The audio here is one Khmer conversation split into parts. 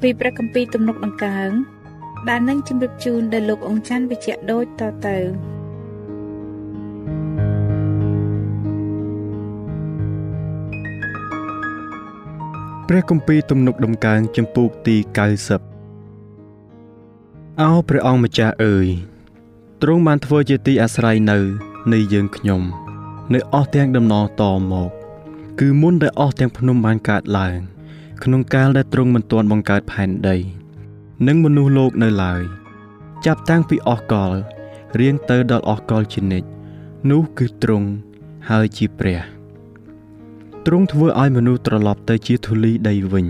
ពីព្រះគម្ពីរទំនុកដង្កើងដែលនឹងជម្រាបជូនដល់លោកអង្ចាន់វិជ្ជៈដូចតទៅព្រះគម្ពីរទំនុកដំកើងចំពូកទី90អោព្រះអង្គម្ចាស់អើយទ្រង់បានធ្វើជាទីអាស្រ័យនៅនៃយើងខ្ញុំ នៅអស់ទាំងដំណរតមក គឺមុនដែលអស់ទាំងភ្នំបានកើតឡើង ក្នុងកាលដែលទ្រង់មិនទាន់បង្កើតផែនដី និងមនុស្សលោកនៅឡើយ ចាប់តាំងពីអស់កលរៀងទៅដល់អស់កលជានិច្ចនោះគឺទ្រង់ហើយជាព្រះទ្រង់ធ្វើឲ្យមនុស្សត្រឡប់ទៅជាធូលីដីវិញ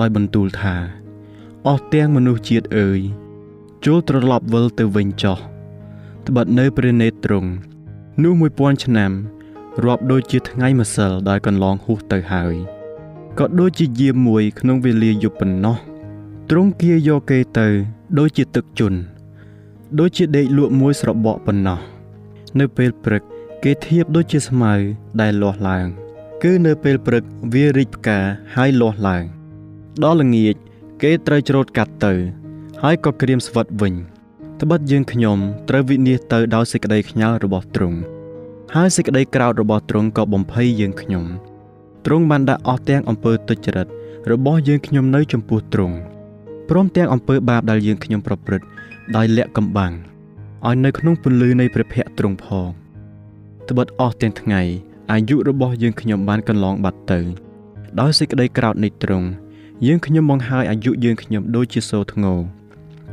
ដោយបន្ទូលថាអស់ទាំងមនុស្សជាតិអើយចូលត្រឡប់វិលទៅវិញចុះត្បិតនៅព្រះនេត្រទ្រង់នោះ1000ឆ្នាំរាប់ដូចជាថ្ងៃម្សិលដែលកន្លងហួសទៅហើយ ក៏ដូចជាយាមមួយក្នុងវេលាយប់ប៉ុណ្ណោះទ្រង់គៀយកគេទៅ ដូចជាទឹកជន់ដូចជាដេកលក់មួយស្របក់ប៉ុណ្ណោះនៅពេលព្រឹក គេធៀបដូចជាស្មៅដែលលាស់ឡើង គឺនៅពេលព្រឹកវារីកផ្កាហើយលាស់ឡើង ដល់ល្ងាច គេត្រូវច្រូតកាត់ទៅ ហើយក៏ក្រៀមស្វិតវិញត្បិតយើងខ្ញុំត្រូវវិនិច្ឆ័យទៅដោយសេចក្តីខ្ញាល់របស់ទ្រង់ហើយសេចក្តីក្រោធរបស់ទ្រង់ក៏បំភ័យយើងខ្ញុំ ទ្រង់បានដាក់អស់ទាំងអំពើទុច្ចរិតរបស់យើងខ្ញុំនៅចំពោះទ្រង់ព្រមទាំងអំពើបាបដែលយើងខ្ញុំប្រព្រឹត្តដោយលាក់កំបាំងឲ្យនៅក្នុងពន្លឺនៃព្រះភ័ក្ត្រទ្រង់ផងត្បិតអស់ទាំងថ្ងៃអាយុរបស់យើងខ្ញុំបានកន្លងបាត់ទៅ ដោយសេចក្តីក្រោធនៃទ្រង់យើងខ្ញុំបង្ហើយអាយុយើងខ្ញុំដូចជាសូរធ្ងោ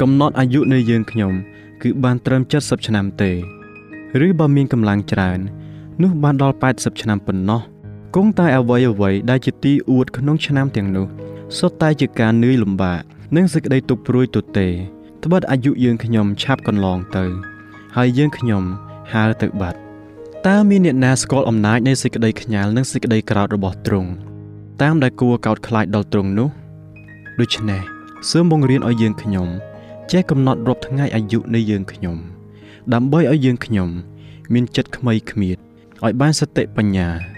កំណត់អាយុនៃយើងខ្ញុំ គឺបានត្រឹម70ឆ្នាំទេ ឬបើមានកម្លាំងច្រើន នោះបានដល់80ឆ្នាំប៉ុណ្ណោះ គង់តែអ្វីអ្វីដែលជាទីអួតក្នុងឆ្នាំទាំងនោះសុទ្ធតែជាការនឿយលំបាកនិងសេចក្តីទុក្ខព្រួយទទេត្បិតអាយុយើងខ្ញុំឆាប់កន្លងទៅ ហើយយើងខ្ញុំហើរទៅបាត់តើមានអ្នកណាស្គាល់អំណាចនៃសេចក្តីខ្ញាល់និងសេចក្តីក្រោធរបស់ទ្រង់តាមដែលគួរកោតខ្លាចដល់ទ្រង់នោះដូច្នេះសូមបង្រៀនឲ្យយើងខ្ញុំចេះកំណត់រាប់ថ្ងៃអាយុនៃយើងខ្ញុំ ដើម្បីឲ្យយើងខ្ញុំ មានចិត្តខ្មៃខ្មៀតឲ្យបានសតិបញ្ញា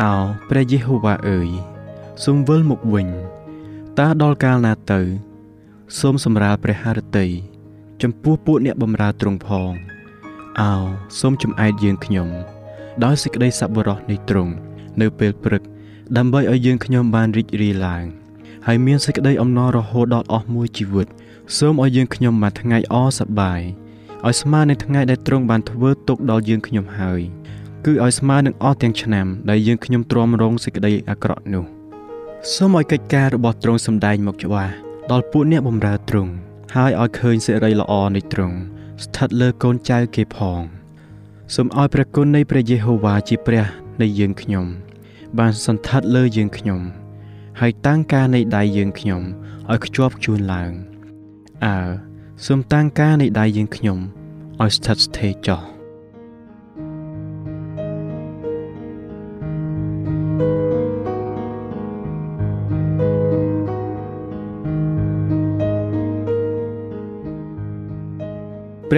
អោព្រះយេហូវ៉ាអើយសូមវិលមកវិញតើដល់កាលណាទៅ សូមសម្រាលព្រះハរតីចំពោះពួកអ្នកបម្រើទ្រង់ផងអោសូមចំអែតយើងខ្ញុំ ដោយសេចក្តីសប្បុរសនៃទ្រង់នៅពេលព្រឹក ដើម្បីឲ្យយើងខ្ញុំបានរីករាយឡើង ហើយមានសេចក្តីអំណររហូតដល់អស់មួយជីវិត សូមឲ្យយើងខ្ញុំមួយថ្ងៃអសប្បាយឲ្យស្មើនឹងថ្ងៃដែលទ្រង់បានធ្វើទុកដល់យើងខ្ញុំហើយ គឺឲ្យស្មើនឹងអស់ទាំងឆ្នាំដែលយើងខ្ញុំទ្រាំរងសេចក្តីអាក្រក់នោះសូមឲ្យកិច្ចការរបស់ទ្រង់សម្ដែងមកច្បាស់ដល់ពួកអ្នកបម្រើទ្រង់ហើយឲ្យឃើញសេរីល្អនៃទ្រង់ស្ថិតលើកូនចៅគេផងសូមឲ្យព្រះគុណនៃព្រះយេហូវ៉ាជាព្រះនៃយើងខ្ញុំ បានសន្ធិដ្ឋលើយើងខ្ញុំ ហើយតាំងការនៃដៃយើងខ្ញុំឲ្យខ្ជាប់ខ្ជួនឡើងអើសូមតាំងការនៃដៃយើងខ្ញុំឲ្យស្ថិតស្ថេរចុះ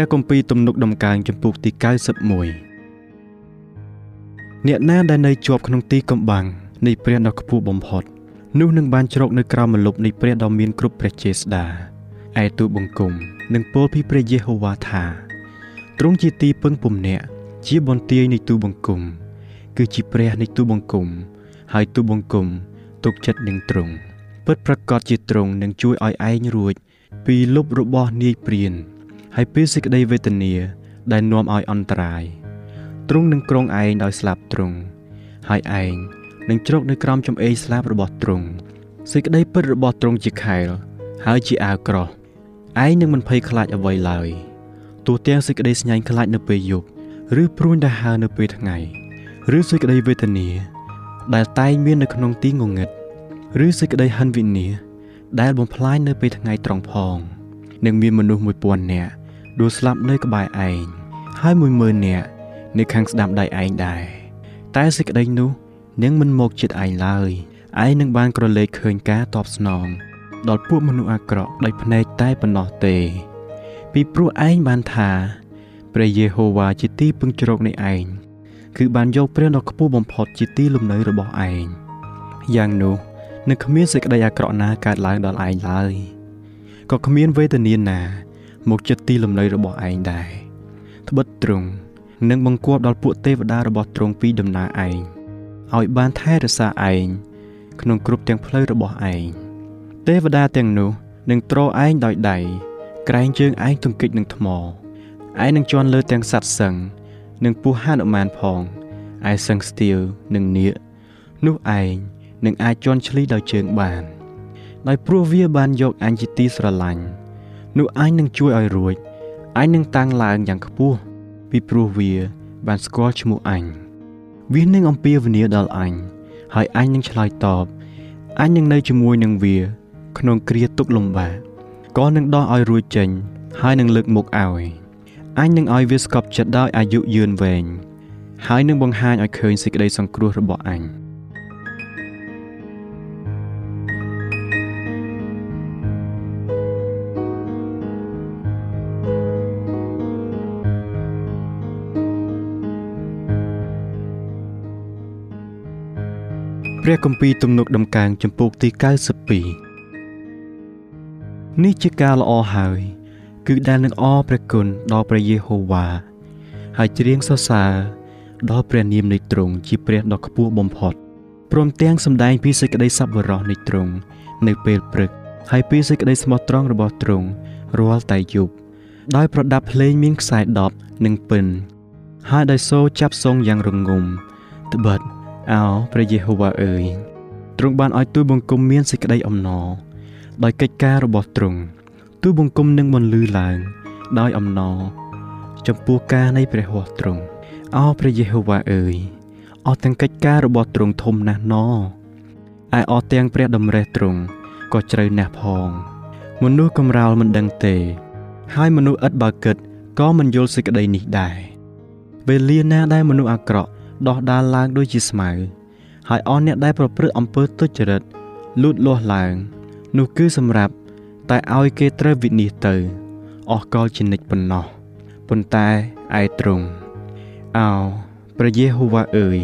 ព្រះគម្ពីរទំនុកដំកើងចំពុកទី91អ្នកណាដែលនៅជាប់ក្នុងទីកំបាំងនៃព្រះដ៏ខ្ពស់បំផុតនោះនឹងបានជ្រកនៅក្រោមម្លប់នៃព្រះដ៏មានគ្រប់ព្រះចេស្តាឯទូបង្គំនឹងពោលពីព្រះយេហូវ៉ាថាទ្រង់ជាទីពឹងពំនាក់ជាបន្ទាយនៃទូបង្គំ គឺជាព្រះនៃទូបង្គំ ហើយទូបង្គំទុកចិត្តនឹងទ្រង់ពិតប្រកបជាទ្រង់នឹងជួយឲ្យឯងរួច ពីលុបរបស់នាយព្រាន ហើយពីសេចក្តីវេទនា ដែលនាំឲ្យអន្តរាយទ្រង់នឹងគ្រងឯងដោយស្លាប់ទ្រង់ហើយឯងនឹងជ្រកនៅក្រោមចំអេងស្លាបរបស់ទ្រង់សេចក្តីពិតរបស់ទ្រង់ជាខែល ហើយជាអាវក្រោះឯងនឹងមិនភ័យខ្លាចអ្វីឡើយទោះទាំងសេចក្តីស្ញែងខ្លាចនៅពេលយប់ឬព្រួញដង្ហើរនៅពេលថ្ងៃឬសេចក្តីវេទនា ដែលតែងមាននៅក្នុងទីងងឹតឬសេចក្តីហិនវិនាដែលបំផ្លាញនៅពេលថ្ងៃត្រង់ផងនឹងមានមនុស្ស1000នាក់ ដួលស្លាប់នៅក្បែរឯងហើយ10000នាក់នៅខាងស្ដាំដៃឯងដែរតែសេចក្តីនោះនឹងមិនមកចិត្តឯងឡើយឯងនឹងបានក្រឡេកឃើញការតបស្នង ដល់ពួកមនុស្សអាក្រក់ដោយភ្នែកតែប៉ុណ្ណោះទេ ពីព្រោះឯងបានថាព្រះយេហូវ៉ាជាទីពឹងជ្រកនៃឯងគឺបានយកព្រះដ៏ខ្ពស់បំផុតជាទីលំនៅរបស់ឯងយ៉ាងនោះនឹងគ្មានសេចក្តីអាក្រក់ណាកើតឡើងដល់ឯងឡើយក៏គ្មានវេទនាណា មកចិត្តទីលំនៅរបស់ឯងដែរត្បិតទ្រង់នឹងបង្គាប់ដល់ពួកទេវតារបស់ទ្រង់ពីដំណើរឯងឲ្យបានថែរក្សាឯងក្នុងគ្រប់ទាំងផ្លូវរបស់ឯងទេវតាទាំងនោះនឹងទ្រឯងដោយដៃក្រែងជើងឯងទង្គិចនឹងថ្មឯងនឹងជន់លើទាំងសត្វសឹងនិងពស់ហនុមានផងឯសឹងស្ទៀវនិងនាគនោះឯងនឹងអាចជន់ឈ្លីដោយជើងបានដោយព្រោះវាបានយកអញជាទីស្រឡាញ់ នោះអញនឹងជួយឲ្យរួចអញនឹងតាំងឡើងយ៉ាងខ្ពស់ពីព្រោះវា បានស្គាល់ឈ្មោះអញវានឹងអំពាវនាវដល់អញហើយអញនឹងឆ្លើយតបអញនឹងនៅជាមួយនឹងវា ក្នុងគ្រាទុក្ខលំបាកក៏នឹងដោះឲ្យរួចចេញ ហើយនឹងលើកមុខឲ្យអញនឹងឲ្យវាស្កប់ចិត្តដោយអាយុយឺនវែងហើយនឹងបង្ហាញឲ្យឃើញសេចក្តីសង្គ្រោះរបស់អញ ព្រះគម្ពីរទំនុកដំកើងចំពោកទី92នេះជាការល្អហើយ គឺដែលនឹងអរព្រះគុណដល់ព្រះយេហូវ៉ាហើយច្រៀងសរសើរដល់ព្រះនាមនៃទ្រង់ជាព្រះដ៏ខ្ពស់បំផុតព្រមទាំងសម្ដែងពីសេចក្តីសប្បុរសនៃទ្រង់នៅពេលព្រឹក ហើយពីសេចក្តីស្មោះត្រង់របស់ទ្រង់រាល់តែយប់ដោយប្រដាប់ភ្លេងមានខ្សែ10និងពិនហើយដោយសូរចាប់សងយ៉ាងរងំត្បិត អោព្រះយេហូវ៉ាអើយទ្រង់បានឲ្យទូលបង្គំមានសេចក្តីអំណរដោយកិច្ចការរបស់ទ្រង់ទូលបង្គំនឹងបន្លឺឡើង ដោយអំណរចំពោះការនៃព្រះហស្ថទ្រង់អោព្រះយេហូវ៉ាអើយអស់ទាំងកិច្ចការរបស់ទ្រង់ធំណាស់ណឯអស់ទាំងព្រះតម្រេះទ្រង់ក៏ជ្រៅណាស់ផង មនុស្សកំរោលមិនដឹងទេ ហើយមនុស្សឥតបើគិតក៏មិនយល់សេចក្តីនេះដែរវេលាណាដែលមនុស្សអាក្រក់ ដោះដាលឡើងដូចជាស្មៅហើយអស់អ្នកដែលប្រព្រឹត្តអំពើទុច្ចរិតលូតលាស់ឡើង នោះគឺសម្រាប់តែឲ្យគេត្រូវវិនិច្ឆ័យទៅអស់កលជានិច្ចប៉ុណ្ណោះប៉ុន្តែឯទ្រង់អោព្រះយេហូវ៉ាអើយ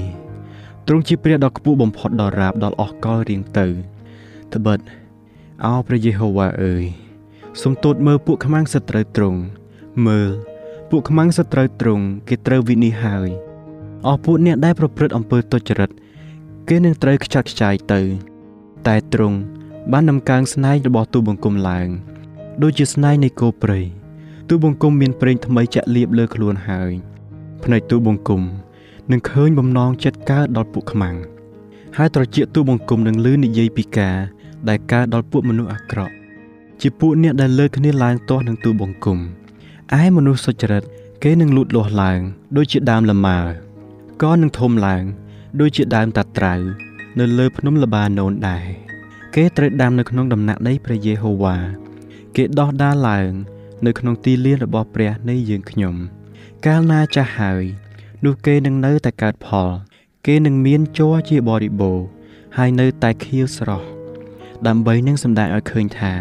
ទ្រង់ជាព្រះដ៏ខ្ពស់បំផុតដល់រាបដល់អស់កលរៀងទៅត្បិតអោព្រះយេហូវ៉ាអើយសូមទូតមើលពួកខ្មាំងសត្រូវទ្រង់មើលពួកខ្មាំងសត្រូវទ្រង់គេត្រូវវិនិច្ឆ័យហើយ អស់ពួកអ្នកដែលប្រព្រឹត្តអំពើទុច្ចរិតគេនឹងត្រូវខ្ចាត់ខ្ចាយទៅ តែទ្រង់បាននំកើងស្នែងរបស់ទូបង្គំឡើង ដូចជាស្នែងនៃគោព្រៃទូបង្គំមានប្រេងថ្មីចាក់លាបលើខ្លួនហើយភ្នែកទូបង្គំនឹងឃើញបំណងចិត្តកើតដល់ពួកខ្មាំងហើយត្រចៀកទូបង្គំនឹងលឺនិយាយពីការដែលកើតដល់ពួកមនុស្សអាក្រក់ជាពួកអ្នកដែលលើគ្នាឡើងទាស់នឹងទូបង្គំឯមនុស្សសុចរិតគេនឹងលូតលាស់ឡើង ដូចជាដើមលម៉ើ ក៏នឹងធំឡើង ដូចជាដើមតាត្រៅនៅលើភ្នំលបាណូនដែរគេត្រូវដាំនៅក្នុងដំណាក់ដីព្រះយេហូវ៉ាគេដោះដាលឡើង នៅក្នុងទីលានរបស់ព្រះនៃយើងខ្ញុំ កាលណាចាស់ហើយនោះគេនឹងនៅតែកើតផល គេនឹងមានជ័រជាបរិបូរហើយនៅតែខៀវស្រស់ដើម្បីនឹងសម្ដែងឲ្យឃើញថា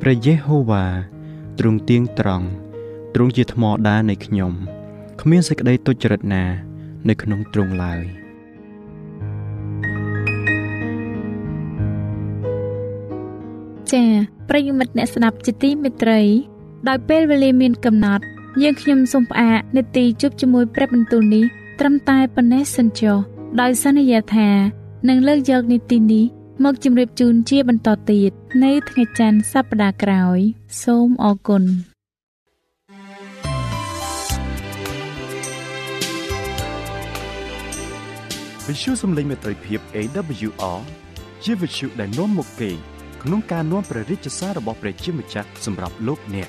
ព្រះយេហូវ៉ាទ្រង់ទៀងត្រង់ទ្រង់ជាថ្មដានៃខ្ញុំគ្មានសេចក្តីទុច្ចរិតណា នៅក្នុងទ្រង់ឡើយចា៎ប្រិយមិត្តអ្នកស្ដាប់ជាទីមេត្រី ដោយពេលវេលាមានកំណត់ យើងខ្ញុំសូមផ្អាកនាទីជប់ជាមួយព្រឹបបន្ទូលនេះត្រឹមតែប៉ុណ្ណេះសិនចុះដោយសន្យាថានឹងលើកយកនីតិនេះមកជម្រាបជូនជាបន្តទៀតនៅថ្ងៃច័ន្ទសប្តាហ៍ក្រោយ សូមអរគុណ វិទ្យុសំឡេងមេត្រីភាព AWR ជាវិទ្យុដែលនាំមកពីក្នុងការនាំព្រះរាជសាររបស់ព្រះជាម្ចាស់សម្រាប់លោកអ្នក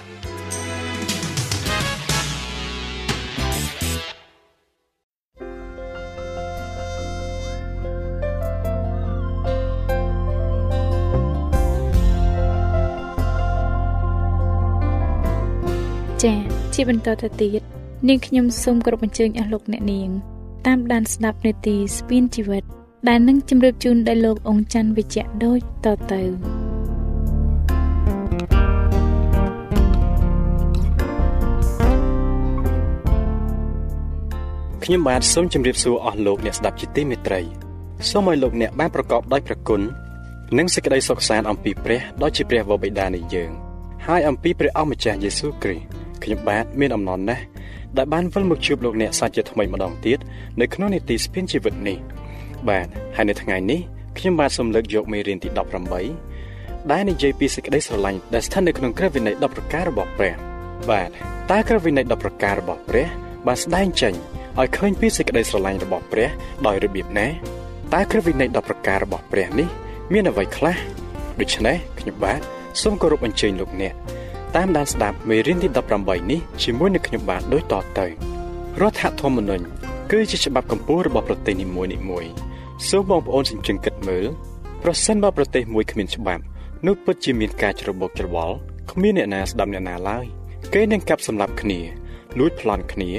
ចា៎ជាបន្តទៅទៀតនាងខ្ញុំសូមគោរពអញ្ជើញអស់លោកអ្នកនាង តាមដានស្ដាប់នាទីស្ពានជីវិត ដែលនឹងជម្រាបជូនដល់លោកអង្គច័ន្ទវិជ្ជៈដូចតទៅខ្ញុំបាទសូមជម្រាបសួរអស់លោកអ្នកស្ដាប់ជាទីមេត្រីសូមឲ្យលោកអ្នកបានប្រកបដោយព្រះគុណនិងសេចក្តីសុខសាន្តអំពីព្រះដ៏ជាព្រះវរបិតានៃយើង ហើយអំពីព្រះអម្ចាស់យេស៊ូវគ្រីស្ទខ្ញុំបាទមានអំណរណាស់ ដែលបានវិលមកជួបលោកអ្នកសាជាថ្មីម្ដងទៀតនៅក្នុងនីតិស្ពានជីវិតនេះ បាទហើយនៅថ្ងៃនេះខ្ញុំបាទសូមលើកយកមេរៀនទី18ដែលនិយាយពីសេចក្តីស្រឡាញ់ដែលស្ថិតនៅក្នុងក្រឹតវិន័យ10ប្រការរបស់ព្រះបាទតើក្រឹតវិន័យ10ប្រការរបស់ព្រះបានស្ដែងចេញឲ្យឃើញពីសេចក្តីស្រឡាញ់របស់ព្រះដោយរបៀបណាតើក្រឹតវិន័យ10ប្រការរបស់ព្រះនេះ មានអ្វីខ្លះដូច្នេះខ្ញុំបាទសូមគោរពអញ្ជើញលោកអ្នក តាមដានស្ដាប់មេរៀនទី18នេះជាមួយនឹងខ្ញុំបាទដូចតទៅរដ្ឋធម្មនុញ្ញគឺជាច្បាប់កម្ពុជារបស់ប្រទេសនីមួយៗសូមបងប្អូនសញ្ជឹងគិតមើលប្រសិនបើប្រទេសមួយគ្មានច្បាប់នោះពិតជាមានការច្របូកច្របល់គ្មានអ្នកណាស្ដាប់អ្នកណាឡើយគេនឹងកាប់សម្លាប់គ្នាលួចប្លន់គ្នា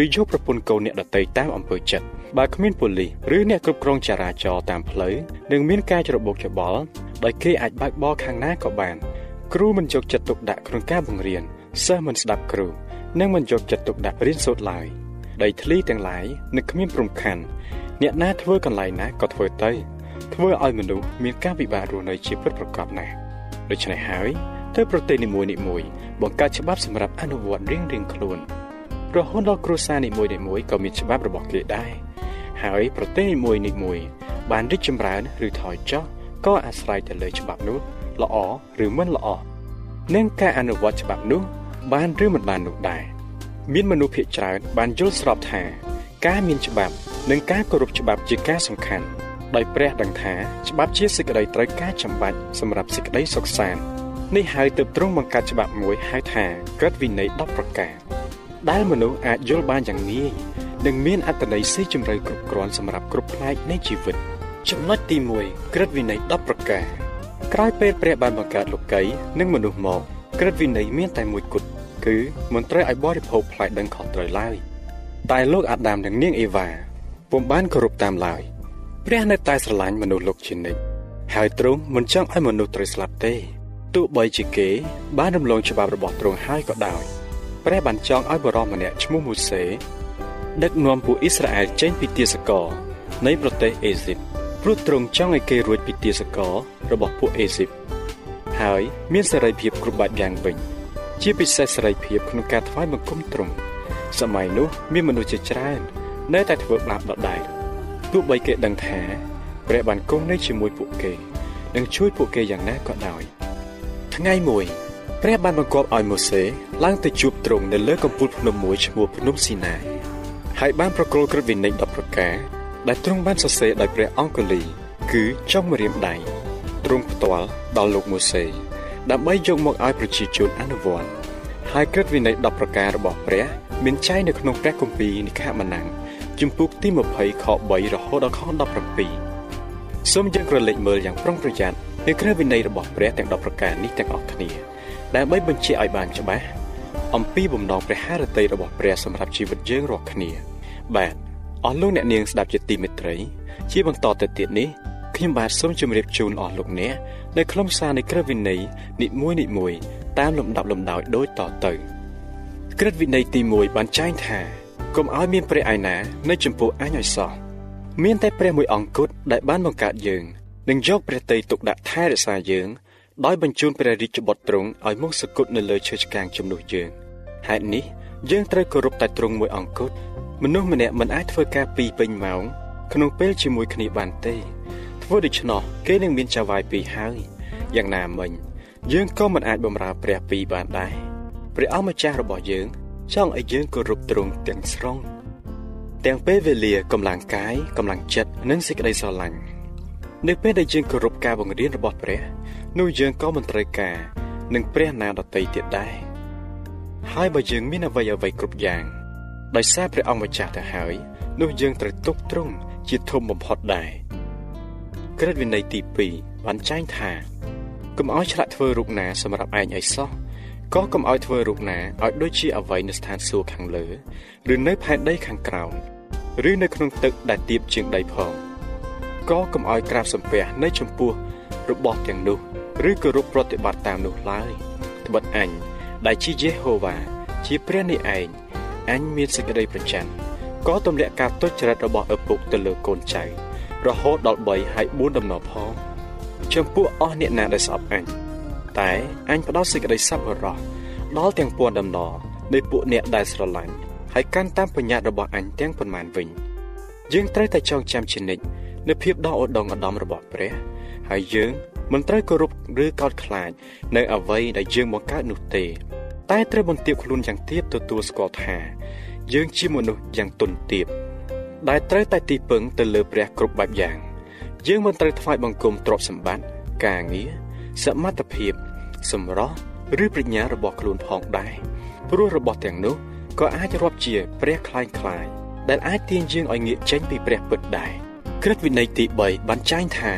ឬយកប្រពន្ធកូនអ្នកដតីតាមអំពើចិត្តបើគ្មានប៉ូលីសឬអ្នកគ្រប់គ្រងចរាចរណ៍តាមផ្លូវនឹងមានការច្របូកច្របល់ដោយគេអាចបើកបរខាងណាក៏បាន គ្រូមិនយកចិត្តទុកដាក់ក្នុងការបង្រៀនសិស្សមិនស្ដាប់គ្រូនិងមិនយកចិត្តទុកដាក់រៀនសូត្រឡើយដីធ្លីទាំងឡាយនឹងគ្មានព្រំខណ្ឌអ្នកណាធ្វើកន្លែងណាក៏ធ្វើទៅធ្វើឲ្យមនុស្សមានការពិបាករស់នៅជាពិតប្រាកដណាស់ដូច្នេះហើយទើបប្រទេសនីមួយនីមួយបង្កើតច្បាប់សម្រាប់អនុវត្តរៀងរៀងខ្លួនរហូតដល់គ្រួសារនីមួយនីមួយក៏មានច្បាប់របស់គេដែរហើយប្រទេសនីមួយនីមួយបានរីកចម្រើនឬថយចុះក៏អាស្រ័យទៅលើច្បាប់នោះ ល្អឬមិនល្អនិងការអនុវត្តច្បាប់នោះ បានឬមិនបាននោះដែរមានមនុស្សភាគច្រើនបានយល់ស្របថាការមានច្បាប់និងការគោរពច្បាប់ជាការសំខាន់ដោយព្រះដឹងថាច្បាប់ជាសេចក្តីត្រូវការចាំបាច់សម្រាប់សេចក្តីសុខសាន្តនេះហើយទើបទ្រង់បង្កើតច្បាប់មួយហៅថាក្រឹតវិន័យ10ប្រការដែលមនុស្សអាចយល់បានយ៉ាងងាយនិងមានអត្ថន័យស៊ីជម្រៅគ្រប់គ្រាន់សម្រាប់គ្រប់ផ្នែកនៃជីវិតចំណុចទី1ក្រឹតវិន័យ10ប្រការ ក្រោយពេលព្រះបានបង្កើតលោកីនិងមនុស្សមកក្រឹតវិន័យមានតែមួយគត់គឺមិនត្រូវឲ្យបរិភោគផ្លែដឹងខុសត្រូវឡើយតែលោកអាដាមនិងនាងអេវ៉ាពុំបានគោរពតាមឡើយព្រះនៅតែស្រឡាញ់មនុស្សលោកជានិច្ចហើយទ្រង់មិនចង់ឲ្យមនុស្សត្រូវស្លាប់ទេទោះបីជាគេ បានរំលងច្បាប់របស់ទ្រង់ហើយក៏ដោយព្រះបានចង់ឲ្យបរិសម្នាក់ឈ្មោះម៉ូសេដឹកនាំពួកអ៊ីស្រាអែលចេញពីទាសករនៃប្រទេសអេស៊ីប ព្រោះទ្រង់ចង់ឲ្យគេរួចពីទាសកររបស់ពួកអេស៊ីបហើយមានសេរីភាពគ្រប់បែបយ៉ាងវិញជាពិសេសសេរីភាពក្នុងការថ្វាយបង្គំទ្រង់សម័យនោះមានមនុស្សជាច្រើន នៅតែធ្វើបាបដដែលទោះបីគេដឹងថាព្រះបានគង់នៅជាមួយពួកគេនិងជួយពួកគេយ៉ាងណាក៏ដោយថ្ងៃមួយព្រះបានបង្គាប់ឲ្យម៉ូសេឡើងទៅជួបទ្រង់នៅលើកំពូលភ្នំមួយឈ្មោះភ្នំស៊ីណាហើយបានប្រគល់ក្រឹតវិន័យ10ប្រការ ដែលទ្រង់បានសរសេរដោយព្រះអង្គលី គឺចុងម្រាមដៃទ្រង់ផ្ទាល់ដល់លោកម៉ូសេដើម្បីយកមកឲ្យប្រជាជនអនុវត្តហើយក្រឹតវិន័យ10ប្រការរបស់ព្រះ មានចែងនៅក្នុងព្រះគម្ពីរនិកាម៉ានាំងជំពូកទី20ខ3រហូតដល់ខ17សូមយើងក្រឡេកមើលយ៉ាងប្រុងប្រយ័ត្នពីក្រឹតវិន័យរបស់ព្រះទាំង10ប្រការនេះទាំងអស់គ្នាដើម្បីបញ្ជាក់ឲ្យបានច្បាស់អំពីបំណងព្រះハរតីរបស់ព្រះសម្រាប់ជីវិតយើងរាល់គ្នាបាទ អស់លោកអ្នកនាងស្ដាប់ជាទីមេត្រី ជាបន្តទៅទៀតនេះខ្ញុំបាទសូមជម្រាបជូនអស់លោកអ្នកនៅក្នុងសារនៃក្រឹតវិន័យនិមួយនិមួយ តាមលំដាប់លំដោយដូចតទៅក្រឹតវិន័យទី1បានចែងថាកុំឲ្យមានព្រះឯណានៅចំពោះអញឲ្យសោះមានតែព្រះមួយអង្គគត់ដែលបានបង្កើតយើងនិងយកព្រះតីទុកដាក់ថែរក្សាយើងដោយបញ្ជូនព្រះរាជបុត្រទ្រង់ឲ្យមកសគត់នៅលើឈើឆ្កាងជំនួសយើងហេតុនេះយើងត្រូវគោរពតែទ្រង់មួយអង្គគត់ មនុស្សម្នាក់មិនអាចធ្វើការពីរពេញម៉ោងក្នុងពេលជាមួយគ្នាបានទេ ធ្វើដូច្នោះគេនឹងមានចៅហ្វាយពីរហើយយ៉ាងណាមិញ យើងក៏មិនអាចបំរើព្រះពីរបានដែរព្រះអង្គម្ចាស់របស់យើង ចង់ឲ្យយើងគោរពទ្រង់ទាំងស្រុងទាំងពេលវេលាកម្លាំងកាយកម្លាំងចិត្តនិងសេចក្តីស្រឡាញ់នៅពេលដែលយើងគោរពការបង្រៀនរបស់ព្រះនោះយើងក៏មិនត្រូវការនឹងព្រះណាដតីទៀតដែរហើយបើយើងមានអ្វីអ្វីគ្រប់យ៉ាង ដោយសារព្រះអង្គម្ចាស់ទៅហើយនោះយើងត្រូវទុកទ្រង់ជាធំបំផុតដែរក្រឹតវិន័យទី2បានចែងថាកុំឲ្យឆ្លាក់ធ្វើរូបណាសម្រាប់ឯងឲ្យសោះក៏កុំឲ្យធ្វើរូបណាឲ្យដូចជាអ្វីនៅស្ថានសួគ៌ខាងលើឬនៅផែនដីខាងក្រោមឬនៅក្នុងទឹកដែលទាបជាងដីផងក៏កុំឲ្យក្រាបសំពះនៅចំពោះរបស់ទាំងនោះឬគោរពប្រតិបត្តិតាមនោះឡើយត្បិតអញដែលជាយេហូវ៉ាជាព្រះនេះឯង អញមានសេចក្តីប្រច័ណ្ឌក៏ទម្លាក់ការទុច្ចរិតរបស់ឪពុកទៅលើកូនចៅរហូតដល់3ហើយ4ដំណរផងចំពោះអស់អ្នកណាដែលស្អប់អញតែអញផ្ដោតសេចក្តីសប្បុរសដល់ទាំងពួនដំណរនៃពួកអ្នកដែលស្រឡាញ់ហើយកាន់តាមបញ្ញត្តិរបស់អញទាំងប៉ុន្មានវិញយើងត្រូវតែចងចាំជានិច្ចនៅភាពដ៏ឧត្តមឧត្តមរបស់ព្រះហើយយើងមិនត្រូវគោរពឬកោតខ្លាចនៅអ្វីដែលយើងបង្កើតនោះទេ តែត្រូវបន្ទាបខ្លួនយ៉ាងទៀបទទួលស្គាល់ថាយើងជាមនុស្សយ៉ាងទន់ទាបដែលត្រូវតែទីពឹងទៅលើព្រះគ្រប់បែបយ៉ាងយើងមិនត្រូវថ្វាយបង្គំទ្រព្យសម្បត្តិការងារសមត្ថភាពសម្រស់ឬប្រាជ្ញារបស់ខ្លួនផងដែរព្រោះរបស់ទាំងនោះក៏អាចរាប់ជាព្រះคล้ายคล้ายដែលអាចទាញយើងឲ្យងាកចេញពីព្រះពិតដែរក្រឹតវិន័យទី3បានចែងថា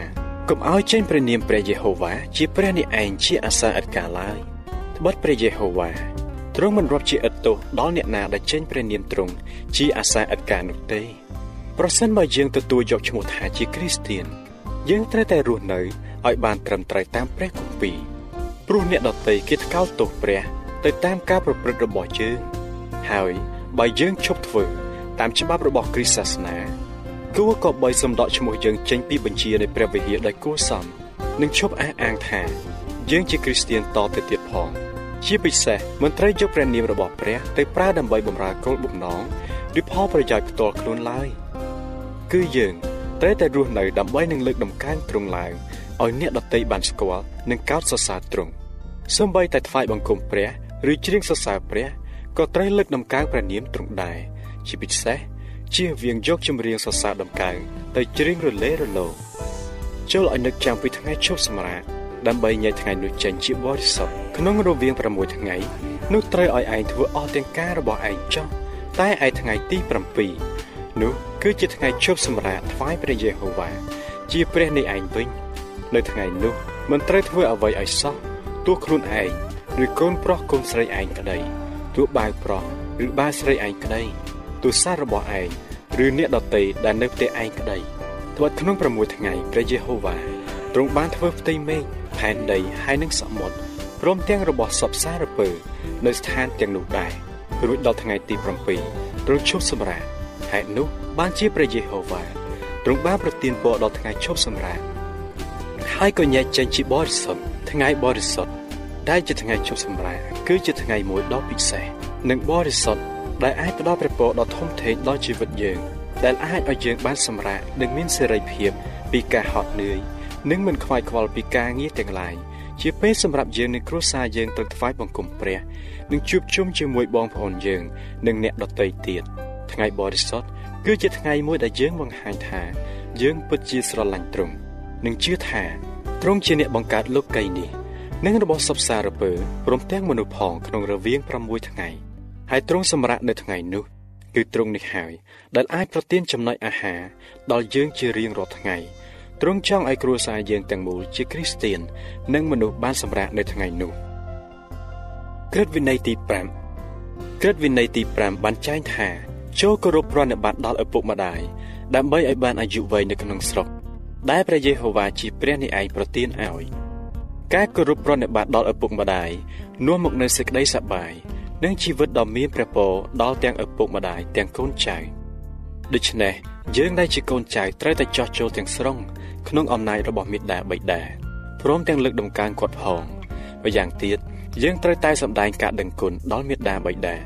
កុំឲ្យចេញព្រះនាមព្រះយេហូវ៉ាជាព្រះនេះឯងជាអាសាអត់ការឡើយ ត្បិតព្រះយេហូវ៉ាទ្រង់មិនរាប់ជាឥតទោសដល់អ្នកណាដែលចេញព្រះនាមទ្រង់ជាអាសាអត់ការនោះទេប្រសិនបើយើងទទួលយកឈ្មោះថាជាគ្រីស្ទៀនយើងត្រូវតែរស់នៅឲ្យបានត្រឹមត្រូវតាមព្រះគម្ពីរព្រោះអ្នកដតីគេថ្កោលទោសព្រះទៅតាមការប្រព្រឹត្តរបស់យើងហើយបើយើងឈប់ធ្វើតាមច្បាប់របស់គ្រីស្ទសាសនាគួរក៏បីសំដកឈ្មោះយើងចេញពីបញ្ជានៃព្រះវិហារដោយគួរសមនិងឈប់អះអាងថា យើងជាគ្រីស្ទៀនតទៅទៀតផង ជាពិសេសមិនត្រូវយកព្រះនាមរបស់ព្រះទៅប្រើដើម្បីបម្រើគោលបំណងឬផលប្រយោជន៍ផ្ទាល់ខ្លួនឡើយគឺយើងត្រូវតែរស់នៅដើម្បីនឹងលើកដំកើងទ្រង់ឡើងឲ្យអ្នកដតីបានស្គាល់និងកោតសរសើរទ្រង់សូម្បីតែថ្វាយបង្គំព្រះឬច្រៀងសរសើរព្រះក៏ត្រូវលើកដំកើងព្រះនាមទ្រង់ដែរជាពិសេសជៀសវាងយកចម្រៀងសរសើរដំកើងទៅច្រៀងរលេរលោចូលឲ្យនឹកចាំពីថ្ងៃឈប់សម្រាក ដើម្បីញែកថ្ងៃនោះចេញជាបរិសុទ្ធក្នុងរវាង6ថ្ងៃនោះត្រូវឲ្យឯងធ្វើអស់ទាំងការរបស់ឯងចោះតែឯថ្ងៃទី7នោះគឺជាថ្ងៃឈប់សម្រាកថ្វាយព្រះយេហូវ៉ាជាព្រះនៃឯងវិញនៅថ្ងៃនោះមិនត្រូវធ្វើអ្វីឲ្យសោះទោះខ្លួនឯងឬកូនប្រុសកូនស្រីឯងក្តីទោះបាវប្រុសឬបាវស្រីឯងក្តីទោះសាររបស់ឯងឬអ្នកដតីដែលនៅផ្ទះឯងក្តីត្បិតក្នុង6ថ្ងៃព្រះយេហូវ៉ាទ្រង់បានធ្វើផ្ទៃមេឃ ផែនដីហើយនិងសមុទ្រព្រមទាំងរបស់សពសារពើ នៅស្ថានទាំងនោះដែររួចដល់ថ្ងៃទី7ទ្រង់ឈប់សម្រាកហេតុនោះបានជាព្រះយេហូវ៉ាទ្រង់បានប្រទានពរដល់ថ្ងៃឈប់សម្រាកហើយក៏ញែកចេញជាបរិសុទ្ធថ្ងៃបរិសុទ្ធដែលជាថ្ងៃជប់សម្រាកគឺជាថ្ងៃមួយដ៏ពិសេសនិងបរិសុទ្ធដែលអាចផ្ដល់ព្រះពរដ៏ធំធេងដល់ជីវិតយើង ដែលអាចឲ្យយើងបានសម្រាកនិងមានសេរីភាពពីការហត់នឿយ និងមិនខ្វាយខ្វល់ពីការងារទាំងឡាយជាពេលសម្រាប់យើងនិងគ្រួសារយើងទៅថ្វាយបង្គំព្រះនិងជួបជុំជាមួយបងប្អូនយើង និងអ្នកដទៃទៀតថ្ងៃបរិសុទ្ធគឺជាថ្ងៃមួយដែលយើងបង្ហាញថាយើងពិតជាស្រឡាញ់ទ្រង់និងជឿថាទ្រង់ជាអ្នកបង្កើតលោកីយ៍នេះនិងរបស់សពសារពើព្រមទាំងមនុស្សផងក្នុងរវាង6ថ្ងៃហើយទ្រង់សម្រាប់នៅថ្ងៃនោះគឺទ្រង់នេះហើយដែលអាចប្រទានចំណុចអាហារដល់យើងជារៀងរាល់ថ្ងៃ ទ្រង់ចង់ឲ្យគ្រួសារយើងទាំងមូលជាគ្រីស្ទៀននិងមនុស្សបានសម្រាប់នៅថ្ងៃនោះក្រឹតវិន័យទី5ក្រឹតវិន័យទី5បានចែងថាចូលគោរពប្រណិប័តដល់ឪពុកម្ដាយដើម្បីឲ្យបានអាយុវែងនៅក្នុងស្រុកដែលព្រះយេហូវ៉ាជាព្រះនេះឯងប្រទានឲ្យការគោរពប្រណិប័តដល់ឪពុកម្ដាយនាំមកនូវសេចក្តីសប្បាយនិងជីវិតដ៏មានព្រះពរដល់ទាំងឪពុកម្ដាយទាំងកូនចៅដូច្នេះ យើងដែលជាកូនចៅត្រូវតែចោះចូលទាំងស្រុងក្នុងអំណាចរបស់មេដាបិតាព្រមទាំងលើកដំកើងគាត់ផងម្យ៉ាងទៀតយើងត្រូវតែសម្ដែងការដឹងគុណដល់មេដាបិតា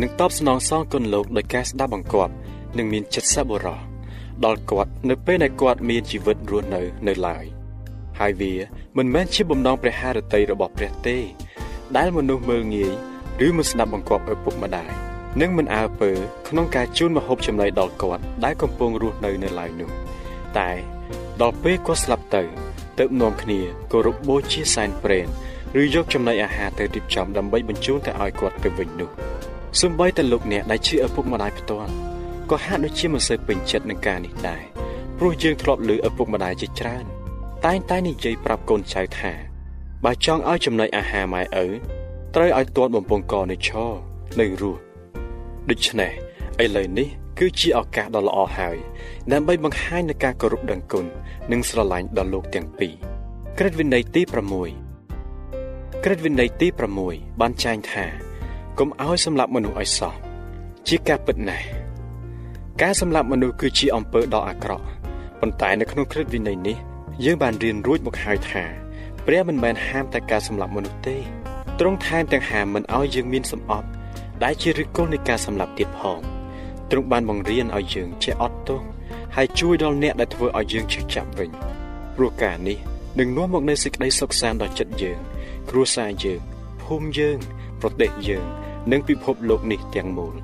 និងតបស្នងសងគុណលោកដោយការស្ដាប់បង្គាប់និងមានចិត្តសប្បុរសដល់គាត់នៅពេលដែលគាត់មានជីវិតរស់នៅនៅឡើយហើយវាមិនមែនជាបំណងព្រះハរតីរបស់ព្រះទេ ដែលមនុស្សមើលងាយឬមិនស្ដាប់បង្គាប់ឪពុកម្ដាយ និងមិនអើពើក្នុងការជូនមហូបចំណីដល់គាត់ដែលកំពុងរស់នៅនៅឡើយនោះតែដល់ពេលគាត់ស្លាប់ទៅទើបនាំគ្នាគោរពបូជាសែនព្រេនឬយកចំណីអាហារទៅរៀបចំដើម្បីបញ្ជូនទៅឲ្យគាត់ទៅវិញនោះសំបីតែលោកអ្នកដែលជាឪពុកម្ដាយផ្ទាល់ក៏ហាក់ដូចជាមិនសូវពេញចិត្តនឹងការនេះដែរព្រោះយើងធ្លាប់ឮឪពុកម្ដាយជាច្រើន តែងតែនិយាយប្រាប់កូនចៅថាបើចង់ឲ្យចំណីអាហារម៉ែឪត្រូវឲ្យទាន់បំពង់កនៅឈរនៅរស់ ដូច្នេះឥឡូវនេះគឺជាឱកាសដ៏ល្អហើយដើម្បីបង្ហាញនូវការគោរពដឹងគុណនិងស្រឡាញ់ដល់លោកទាំងពីរក្រឹតវិន័យទី6ក្រឹតវិន័យទី6បានចែងថាកុំឲ្យសម្លាប់មនុស្សឲ្យសោះជាការពិតណាស់ការសម្លាប់មនុស្សគឺជាអំពើដ៏អាក្រក់ប៉ុន្តែនៅក្នុងក្រឹតវិន័យនេះយើងបានរៀនរួចមកហើយថាព្រះមិនមែនហាមតែការសម្លាប់មនុស្សទេទ្រង់ថែមទាំងហាមមិនឲ្យយើងមានសម្អប់ ដែលជាឫសគល់នៃការសម្លាប់ទៀតផងទ្រង់បានបង្រៀនឲ្យយើងចេះអត់ទោសហើយជួយដល់អ្នកដែលធ្វើឲ្យយើងឈឺចាប់វិញព្រោះការនេះនឹងនាំមកនូវសេចក្តីសុខសាន្តដល់ចិត្តយើង គ្រួសារយើងភូមិយើង ប្រទេសយើង និងពិភពលោកនេះទាំងមូល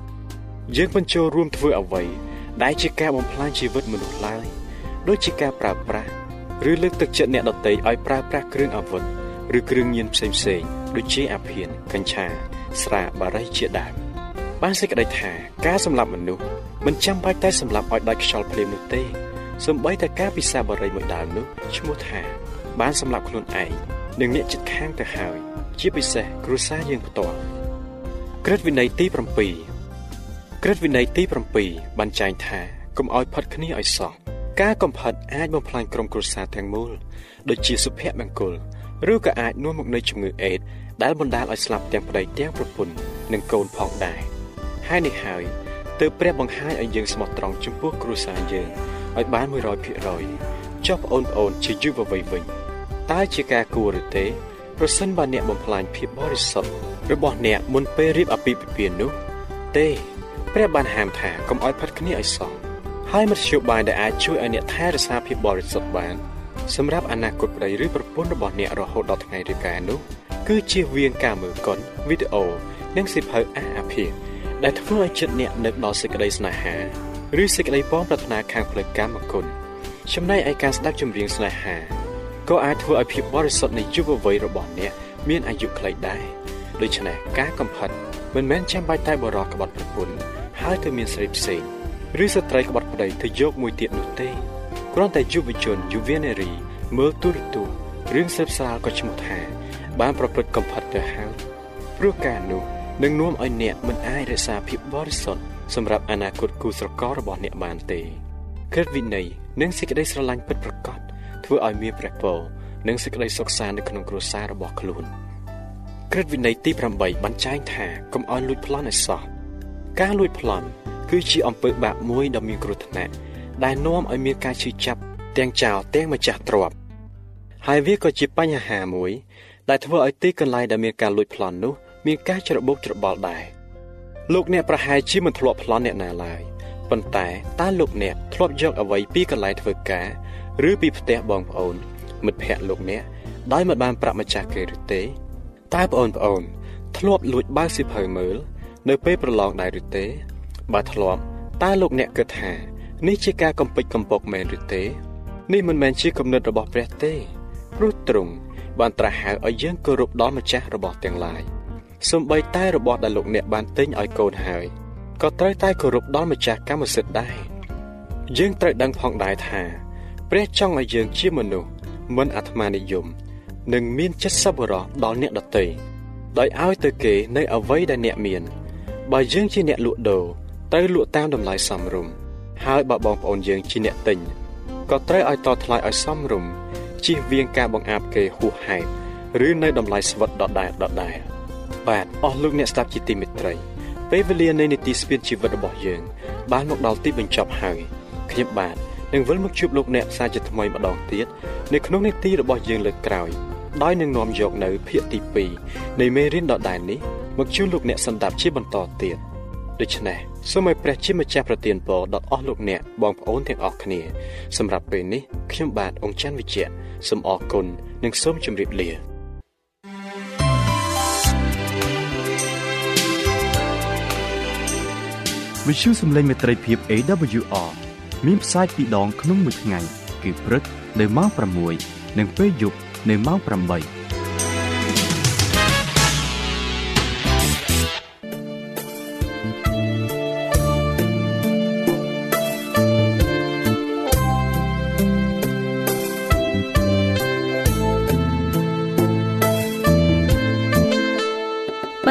យើងបញ្ចូលរួមធ្វើអ្វី ដែលជាការបំផ្លាញជីវិតមនុស្សឡើយដូចជាការប្រើប្រាស់ឬលើកទឹកចិត្តអ្នកដទៃឲ្យប្រើប្រាស់គ្រឿងអាវុធឬគ្រឿងញៀនផ្សេងផ្សេងដូចជាអាភៀនកញ្ឆា ស្រាបារីជាដើមបានសេចក្តីថាការសម្លាប់មនុស្សមិនចាំបាច់តែសម្លាប់ឲ្យដាច់ខ្យល់ភ្លាមនោះទេសំបីតែការពិសាបារីមួយដើមនោះឈ្មោះថា បានសម្លាប់ខ្លួនឯងនិងអ្នកជិតខាងទៅហើយជាពិសេសគ្រួសារយើងផ្ទាល់ក្រឹតវិន័យទី7ក្រឹតវិន័យទី7បានចែងថាកុំឲ្យផិតគ្នាឲ្យសោះការកំផិតអាចបំផ្លាញក្រុមគ្រួសារទាំងមូលដូចជាសុភមង្គលឬក៏អាចនាំមកនូវជំងឺអេដ ដែលបណ្ដាលឲ្យស្លាប់ទាំងប្តីទាំងប្រពន្ធនិងកូនផងដែរហើយនេះហើយទើបព្រះបង្ហាញឲ្យយើងស្មោះត្រង់ចំពោះគ្រួសារយើងឲ្យបាន100%ចុះបងប្អូនជាយុវវ័យវិញតើជាការគួរឬទេប្រសិនបើអ្នកបំផ្លាញភាពបរិសុទ្ធរបស់អ្នកមុនពេលរៀបអាពាហ៍ពិពាហ៍នោះ ទេព្រះបានហាមថាកុំឲ្យផិតគ្នាឲ្យសោះហើយមធ្យោបាយដែលអាចជួយឲ្យអ្នកថែរក្សាភាពបរិសុទ្ធបានសម្រាប់អនាគតប្តីឬប្រពន្ធរបស់អ្នករហូតដល់ថ្ងៃរៀបការនោះ គឺជាវៀងការមើលកុនវីដេអូនិងសិភៅអាអាភិដែលធ្វើឲ្យចិត្តអ្នកនឹកដល់សេចក្តីស្នេហាឬសេចក្តីពងប្រាថ្នាខាងផ្លូវកាមគុណចំណែកឯការស្ដាប់ចម្រៀងស្នេហាក៏អាចធ្វើឲ្យភាពបរិសុទ្ធនៃយុវវ័យរបស់អ្នកមានអាយុខ្លីដែរដូច្នេះការកំផិតមិនមែនចាំបាច់តែបរោះក្បត់ប្រពន្ធហើយទៅមានស្រីផ្សេងឬស្ត្រីក្បត់ប្តីទៅយកមួយទៀតនោះទេគ្រាន់តែយុវជនយុវនារីមើលទូរទស្សន៍រឿងសិបស្រាលក៏ឈ្មោះថា បានប្រព្រឹត្តកំផិតទៅហើយព្រោះការនោះនឹងនាំឲ្យអ្នកមិនអាចរក្សាភាពបរិសុទ្ធសម្រាប់អនាគតគូស្រកររបស់អ្នកបានទេក្រឹតវិន័យនិងសេចក្តីស្រឡាញ់ពិតប្រាកដធ្វើឲ្យមានព្រះពរនិងសេចក្តីសុខសាន្តនៅក្នុងគ្រួសាររបស់ខ្លួនក្រឹតវិន័យទី8បានចែងថាកុំឲ្យលួចប្លន់ឲ្យសោះការលួចប្លន់គឺជាអំពើបាបមួយដ៏មានគ្រោះថ្នាក់ដែលនាំឲ្យមានការឈឺចាប់ទាំងចោលទាំងម្ចាស់ទ្រព្យហើយវាក៏ជាបញ្ហាមួយ ដែលធ្វើឲ្យទីកន្លែងដែលមានការលួចប្លន់នោះមានការច្របូកច្របល់ដែរលោកអ្នកប្រហែលជាមិនធ្លាប់ប្លន់អ្នកណាឡើយប៉ុន្តែតើលោកអ្នកធ្លាប់យកអ្វីពីកន្លែងធ្វើការ ឬពីផ្ទះបងប្អូន មិត្តភ័ក្តិលោកអ្នកដោយមិនបានប្រាក់ម្ចាស់គេឬទេតើបងប្អូន ធ្លាប់លួចបើកសិភៅមើល នៅពេលប្រឡងដែរឬទេបើធ្លាប់តើលោកអ្នកគិតថានេះជាការកំពេចកំពកមែនឬទេ នេះមិនមែនជាគំនិតរបស់ព្រះទេព្រោះទ្រង់ បានត្រាស់ហៅឲ្យយើងគោរពដល់ម្ចាស់របស់ទាំងឡាយសូម្បីតែរបស់ដែលលោកអ្នកបានទិញឲ្យកូនហើយក៏ត្រូវតែគោរពដល់ម្ចាស់កម្មសិទ្ធិដែរយើងត្រូវដឹងផងដែរថាព្រះចង់ឲ្យយើងជាមនុស្សមិនអាត្មានិយមនិងមានចិត្តសប្បុរសដល់អ្នកដទៃដោយឲ្យទៅគេនៅអ្វីដែលអ្នកមានបើយើងជាអ្នកលក់ដូរត្រូវលក់តាមតម្លៃសមរម្យហើយបើបងប្អូនយើងជាអ្នកទិញក៏ត្រូវឲ្យតថ្លៃឲ្យសមរម្យ ជៀសវាងការបង្អាប់គេហួសហេតុឬនៅតម្លៃស្វិតដដែលដដែលបាទអស់លោកអ្នកស្ដាប់ជាទីមេត្រីពេលវេលានៃនីតិស្ពានជីវិតរបស់យើង បានមកដល់ទីបញ្ចប់ហើយខ្ញុំបាទនឹងវិលមកជួបលោកអ្នកសាជាថ្មីម្ដងទៀតនៅក្នុងនីតិរបស់យើងលើកក្រោយដោយនឹងនាំយកនៅភាគទី2នៃមេរៀនដដែលនេះមកជួបលោកអ្នកសម្ដាប់ជាបន្តទៀត ដូច្នេះសូមឲ្យព្រះជាម្ចាស់ប្រទានពរដល់អស់លោកអ្នកបងប្អូនទាំងអស់គ្នាសម្រាប់ពេលនេះខ្ញុំបាទអង្គច័ន្ទវិជ្ជៈសូមអរគុណនិងសូមជម្រាបលាវិទ្យុសំឡេងមេត្រីភាព AWR មានផ្សាយពីរដងក្នុងមួយថ្ងៃ គឺព្រឹកនៅម៉ោង6និងពេលយប់នៅម៉ោង8